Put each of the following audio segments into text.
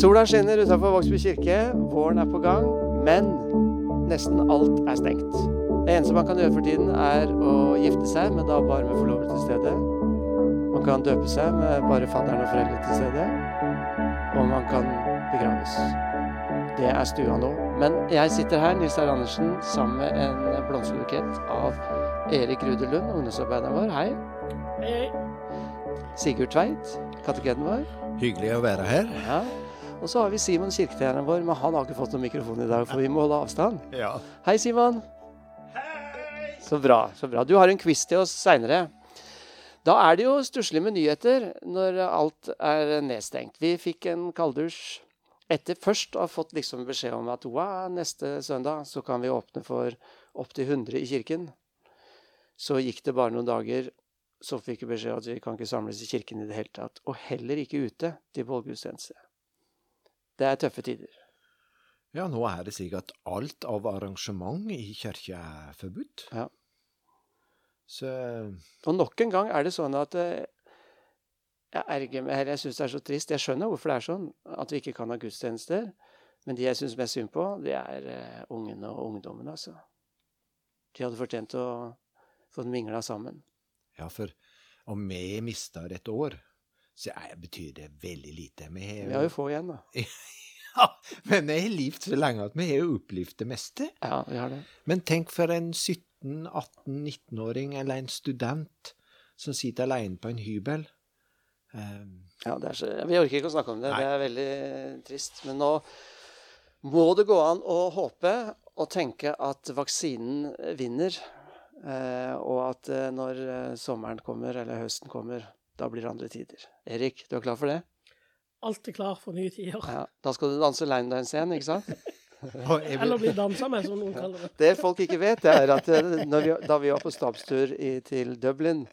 Sola skinner utenfor Vågsby kirke, våren er på gang, men nesten alt er stengt. Det eneste man kan gjøre for tiden, er å gifte seg, men da bare med forlovede til stede. Man kan døpe seg med bare fadderen og foreldre til stede. Og man kan begraves. Det er stua nå. Men jeg sitter her, Nils Arne Andersen, sammen med en blomsterbukett av Erik Rude Lund, ungdomsarbeideren vår. Hei, hei. Sigurd Tveit, kateketen vår. Hyggelig å være her. Ja. Og så har vi Simon kirketjeneren vår, men han har ikke fått noen mikrofon i dag, for vi må holde avstand. Ja. Hei, Simon. Hei! Så bra. så bra. Du har en quiz til oss seinere. Da er det jo stusslig med nyheter når alt er nedstengt. Vi fikk en kalddusj etter først å ha fått liksom beskjed om at wow, neste søndag så kan vi åpne for opptil 100 i kirken. Så gikk det bare noen dager, så fikk vi beskjed at vi kan ikke samles i kirken i det hele tatt. Og heller ikke ute til bålgudstjeneste. Det er tøffe tider. ja, nå er det slik at alt av arrangement i kirka er forbudt. Ja. Så Og nok en gang er det sånn at eh, jeg erger meg, eller jeg syns det er så trist. Jeg skjønner hvorfor det er sånn, at vi ikke kan ha gudstjenester. Men de jeg syns mest synd på, det er eh, ungene og ungdommen, altså. De hadde fortjent å få mingla sammen. Ja, for om vi mister et år, så betyr det veldig lite. Vi Vi har jo få igjen, da. Ja, men vi har levd så lenge at vi har jo opplevd det meste. Ja, vi har det. Men tenk for en 17-, 18-, 19-åring eller en student som sitter alene på en hybel. Um, Ja, det så, vi orker ikke å snakke om det. Nei. Det er veldig trist. Men nå må det gå an å håpe og tenke at vaksinen vinner. Eh, og at eh, når eh, sommeren kommer, eller høsten kommer, da blir det andre tider. Erik, du er klar for det? Alt er klar for nye tider. Ja. Da skal du danse line dance igjen, ikke sant? Eller bli dansa med, som noen kaller det. Det folk ikke vet, det er at når vi, da vi var på stabstur i, til Dublin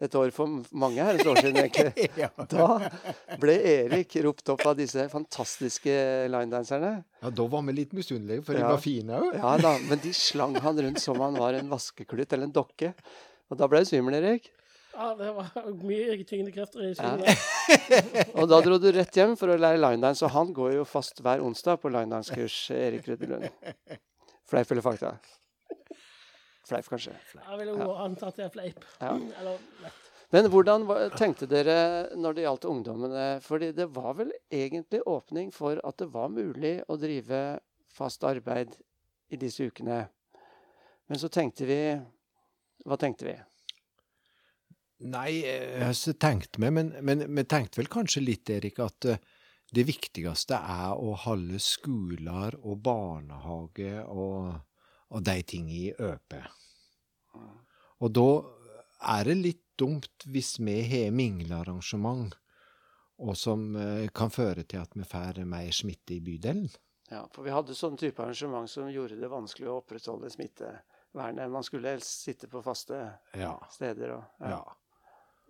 et år for mange herrens år siden, egentlig, da ble Erik ropt opp av disse fantastiske linedanserne. ja, da var vi litt misunnelige, for de Ja. var fine òg. Ja da, men de slang han rundt som han var en vaskeklut eller en dokke. Og da ble du svimmel, Erik. Ja, det var mye tyngende krefter i Ja. Og da dro du rett hjem for å lære linedance, og han går jo fast hver onsdag på linedance-kurs, Erik Ruddelund. Fleip eller fakta? Fleip, kanskje. Jeg vil jo anta at det er fleip. Ja. Eller lett. Men hvordan tenkte dere når det gjaldt ungdommene? Fordi det var vel egentlig åpning for at det var mulig å drive fast arbeid i disse ukene. Men så tenkte vi Hva tenkte vi? Nei, eh, så tenkte vi, men, men men tenkte vel kanskje litt, Erik, at eh, det viktigste er å holde skoler og barnehage og, og de tingene Øpe. Og da er det litt dumt hvis vi har minglearrangement, og som eh, kan føre til at vi får mer smitte i bydelen. Ja, for vi hadde sånn type arrangement som gjorde det vanskelig å opprettholde smittevernet. Man skulle helst sitte på faste Ja. steder. Og, ja. ja.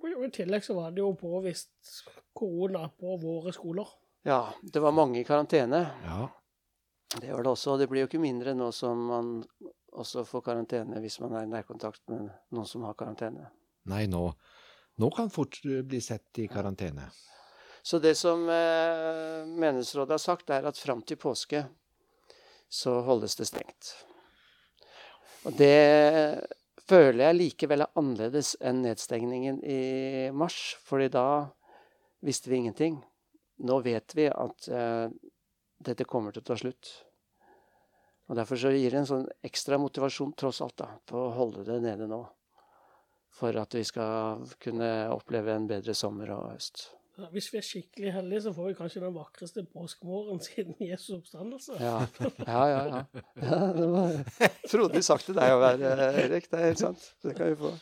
Og I tillegg så var det jo påvist korona på våre skoler. ja, det var mange i karantene. ja. Det gjør det også. og Det blir jo ikke mindre nå som man også får karantene hvis man er i nærkontakt med noen som har karantene. Nei, nå, nå kan fort eh, bli sett i karantene. Så det som eh, menighetsrådet har sagt, er at fram til påske så holdes det stengt. Og det føler jeg likevel er annerledes enn nedstengningen i mars, fordi da visste vi ingenting. Nå vet vi at eh, dette kommer til å ta slutt. Og Derfor så gir det en sånn ekstra motivasjon tross alt da, på å holde det nede nå. For at vi skal kunne oppleve en bedre sommer og høst. Hvis vi er skikkelig heldige, så får vi kanskje den vakreste påskemorgenen siden Jesus oppstandelse. Ja, ja, ja. ja. ja det var frodig sagt til deg å være, Erik. Det er helt sant. Det kan vi få.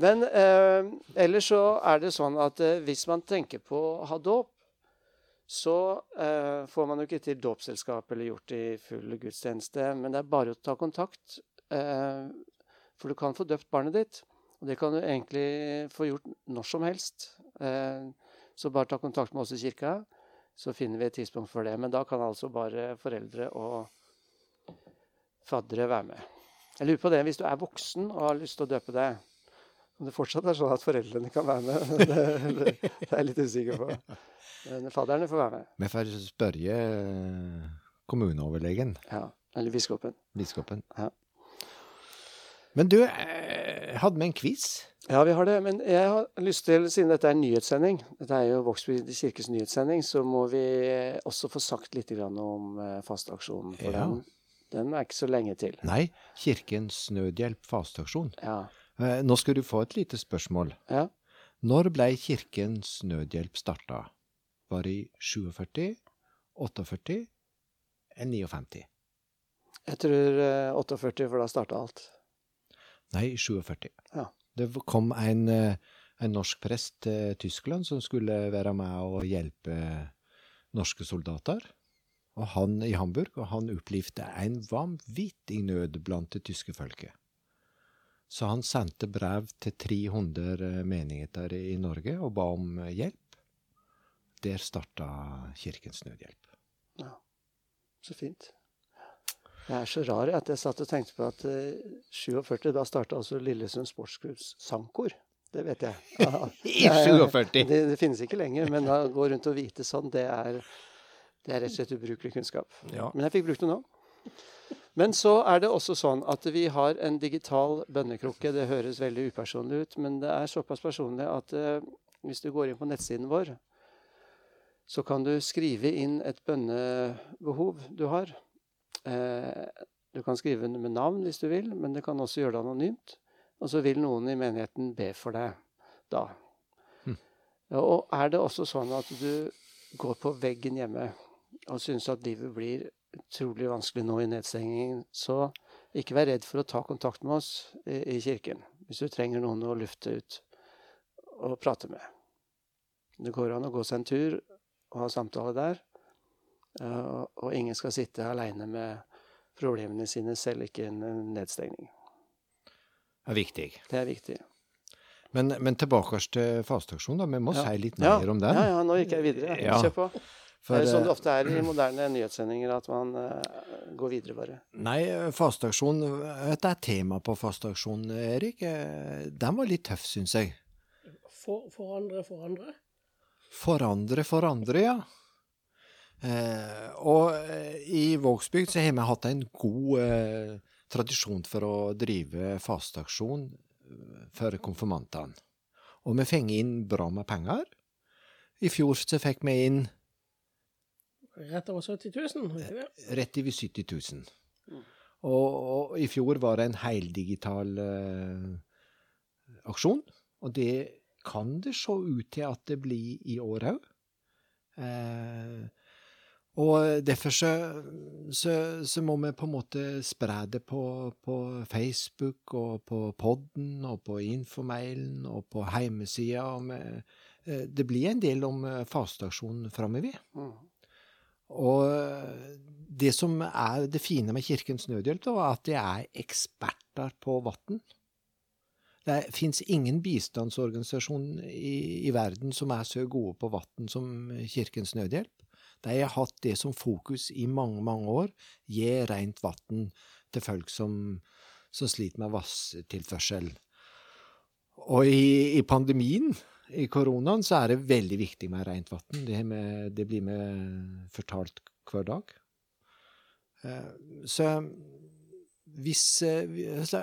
Men eh, ellers så er det sånn at eh, hvis man tenker på å ha dåp, så eh, får man jo ikke til dåpsselskap eller gjort i full gudstjeneste. Men det er bare å ta kontakt, eh, for du kan få døpt barnet ditt. Og det kan du egentlig få gjort når som helst. Eh, så bare ta kontakt med oss i kirka så finner vi et tidspunkt for det. Men da kan altså bare foreldre og faddere være med. Jeg lurer på det, Hvis du er voksen og har lyst til å døpe deg, Om det fortsatt er sånn at foreldrene kan være med, det, det, det er jeg litt usikker på. Men fadderne får være med. Vi får spørre eh, kommuneoverlegen, Ja. Eller biskopen. biskopen. Ja. Men du, eh, hadde vi en quiz? Ja, vi har det. Men jeg har lyst til, siden dette er en nyhetssending, dette er jo Vågsby kirkes nyhetssending, så må vi også få sagt litt om eh, fasteaksjonen. For Ja. den, den er ikke så lenge til. Nei, Kirkens Nødhjelp fasteaksjon. Ja. Eh, Nå skal du få et lite spørsmål. ja. Når ble Kirkens Nødhjelp starta? Var det i 47, 48 eller 59? Jeg tror eh, 48, for da starta alt. Nei, i 47. Ja. Det kom en, eh, en norsk prest til Tyskland som skulle være med og hjelpe norske soldater. Og han i Hamburg, og han opplevde en vanvittig nød blant det tyske folket. Så han sendte brev til 300 menigheter i Norge og ba om hjelp. Der starta Kirkens Nødhjelp. Ja. Så fint. Jeg er så rar at jeg satt og tenkte på at uh, 47, da starta altså Lillesund Sportsklubbs sangkor. Det vet jeg. I ja, ja. 47! Det, det finnes ikke lenger, men å gå rundt og vite sånn, det er, det er rett og slett ubrukelig kunnskap. Ja. Men jeg fikk brukt det nå. Men så er det også sånn at vi har en digital bønnekrukke. Det høres veldig upersonlig ut, men det er såpass personlig at eh, hvis du går inn på nettsiden vår, så kan du skrive inn et bønnebehov du har. Eh, du kan skrive med navn hvis du vil, men du kan også gjøre det anonymt. Og så vil noen i menigheten be for deg da. Mm. Og er det også sånn at du går på veggen hjemme og syns at livet blir utrolig vanskelig nå i nedstengingen, så ikke vær redd for å ta kontakt med oss i, i kirken hvis du trenger noen å lufte ut og prate med. Det går an å gå seg en tur og ha samtale der. eh, og- Og ingen skal sitte aleine med problemene sine, selv ikke en en nedstengning. Det er viktig. Det er viktig. Men, men tilbake til fasteaksjonen. Vi må Ja. si litt Ja, om den. Ja, ja, nå gikk jeg videre. Ja. Kjør på. For, det er jo sånn det eh, ofte er i moderne nyhetssendinger, at man eh, går videre bare. Nei, fasteaksjon Dette er tema på fasteaksjon, Erik. Eh, Den var litt tøff, syns jeg. For, forandre, forandre. Forandre, forandre, ja. Eh, og i Vågsbygd så har vi hatt en god eh, tradisjon for å drive fasteaksjon for konfirmantene. Og vi fikk inn bra med penger. I fjor så fikk vi inn Rett over 70 000. ikke det? rett over 70 000. Mm. Og, og i fjor var det en heldigital uh, aksjon, og det kan det se ut til at det blir i år òg. Eh, og derfor så, så, så må vi på en måte spre det på, på Facebook og på podden og på infomailen og på heimesida. eh, Det blir en del om eh, fasteaksjonen framover. Mm. Og det som er det fine med Kirkens Nødhjelp, er at de er eksperter på vann. Det fins ingen bistandsorganisasjon i, i verden som er så gode på vann som Kirkens Nødhjelp. De har hatt det som fokus i mange, mange år. Gi rent vann til folk som, som sliter med vasstilførsel. Og i, i pandemien i koronaen så er det veldig viktig med rent vann. Det, det blir vi fortalt hver dag. Eh, Så hvis så, altså,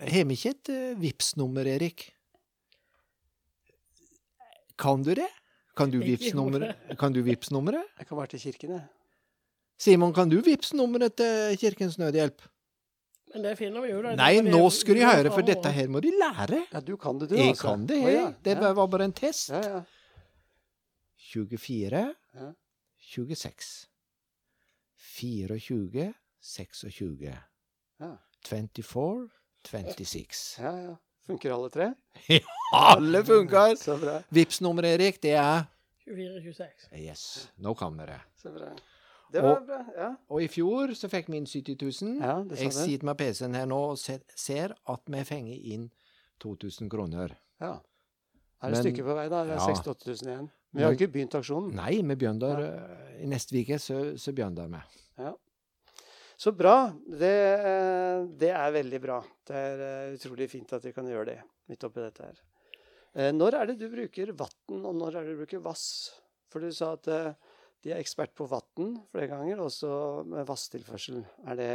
Har vi ikke et eh, Vipps-nummer, Erik? Kan du det? Kan du Vipps-nummeret? Jeg kan være til kirken, jeg. Simon, kan du Vipps-nummeret til Kirkens Nødhjelp? Men det finner vi jo. da. Nei, nå det- skal de høre, for dette her må de lære. Ja, du kan det, du, Jeg altså. kan det, jeg. Det var bare en test. Ja, ja. 24, 26, 24, 26, 24, 26. ja, ja. Funker alle tre? Alle funker! Så bra. Vips-nummeret, Erik, det er 24-26. Yes, nå kan dere. det. Så bra. Det var Og- bra. Ja, Og i fjor så fikk vi inn 70 000. ja Jeg sitter med PC-en her nå og ser, ser at vi fenger inn 2000 kroner. Ja. Er det et stykke på vei, da? Det er Ja. 68 000 igjen. Vi har ikke begynt aksjonen. Nei, vi begynner ja. i neste uke, så, så begynner vi. Så bra. Det, eh, det er veldig bra. Det er eh, utrolig fint at vi kan gjøre det. midt oppi dette her. Eh, når er det du bruker vann, og når er det du bruker vass? For du sa at eh, de er ekspert på vann flere ganger, også med vasstilførsel. Er det,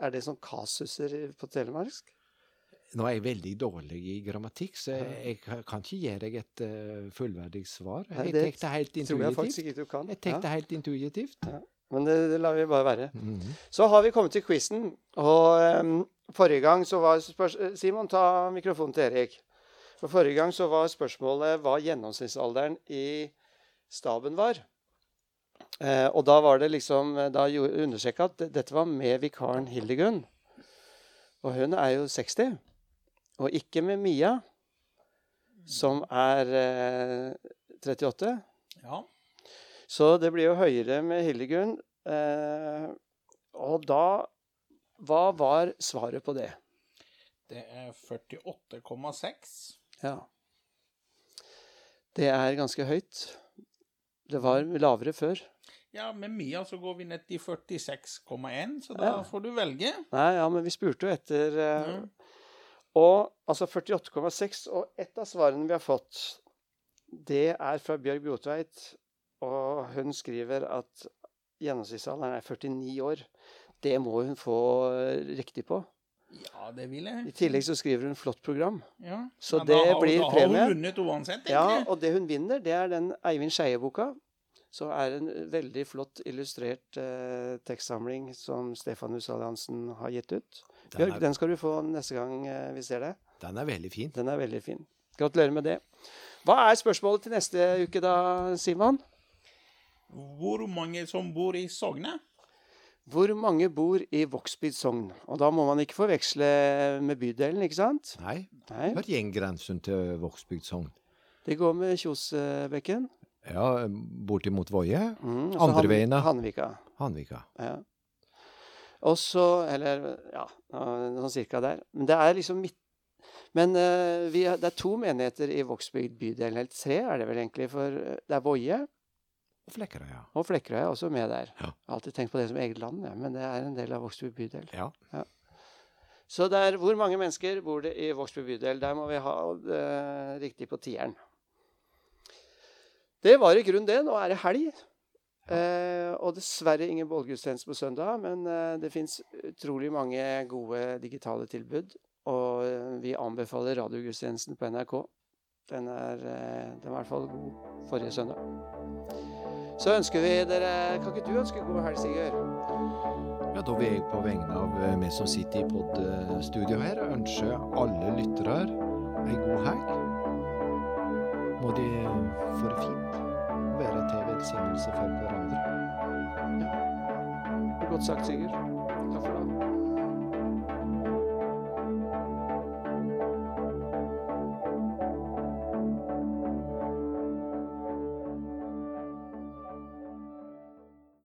er det sånn kasuser på telemarksk? Nå er jeg veldig dårlig i grammatikk, så jeg, jeg kan ikke gi deg et eh, fullverdig svar. Jeg det tek det helt Tror jeg faktisk intuitivt. ikke du kan. Jeg tenkte Ja, helt intuitivt. men det, det lar vi bare være. Mhm. Så har vi kommet til quizen. Og um, forrige gang så var Simon, ta mikrofonen til Erik. For Forrige gang så var spørsmålet hva gjennomsnittsalderen i staben var. Eh, og da var det liksom Da understreka at dette var med vikaren Hildegunn. Og hun er jo 60. Og ikke med Mia, som er eh, 38. Ja. Så det blir jo høyere med Hildegunn. Eh, og da Hva var svaret på det? Det er 48,6. Ja. Det er ganske høyt. Det var lavere før. Ja, med Mia så går vi ned til 46,1, så da Ja. får du velge. Nei, ja, men vi spurte jo etter eh, Ja. Og altså 48,6. Og et av svarene vi har fått, det er fra Bjørg Brotveit. Og hun skriver at gjennomsnittsalderen er 49 år. Det må hun få eh, riktig på. Ja, det vil jeg. I tillegg så skriver hun flott program. Ja. Så Ja, det da blir da har hun vunnet uansett, Ja, og det hun vinner, det er den Eivind Skeie-boka. Så er en veldig flott illustrert eh, tekstsamling som Stefan Alliansen har gitt ut. Den, Bjørg, er, den skal du få neste gang eh, vi ser det. den er veldig fin. Den er veldig fin. Gratulerer med det. Hva er spørsmålet til neste uke da, Simon? Hvor mange som bor i Sogne? Hvor mange bor i Vågsbygd sogn? Og da må man ikke forveksle med bydelen, ikke sant? Nei, Nei. hva er grensen til Vågsbygd sogn? Det går med Kjosbekken. Ja, bortimot Voie. Mm, Andre Han- veien. Hanvika. Hanvika. Ja. Og så Eller ja, sånn cirka der. Men det er liksom midt Men uh, vi, har- det er to menigheter i Vågsbygd bydel. Eller tre er det vel egentlig. For eh, det er Voie Og Flekkerøy, ja. og Flekkerøy er også med der. Ja. Jeg har alltid tenkt på det som eget land, ja, men det er en del av Vågsbygd bydel. Ja. Så det er hvor mange mennesker bor det i Vågsbygd bydel? Der må vi ha det riktig på tieren. Det var i grunnen det. Nå er det helg. Eh, og dessverre ingen bålgudstjeneste på søndag, men eh, det fins utrolig mange gode digitale tilbud. Og eh, vi anbefaler radiogudstjenesten på NRK. Den er, eh, den var i hvert fall god forrige søndag. Så ønsker vi dere Kan ikke du ønske god helg, Sigurd? Ja, Da vil jeg på vegne av eh, vi som sitter i podstudio her, ønske alle lyttere ei god helg. Må de få det fint og være til velsignelse for hverandre. Ja. Godt sagt, Sigurd. Takk for det.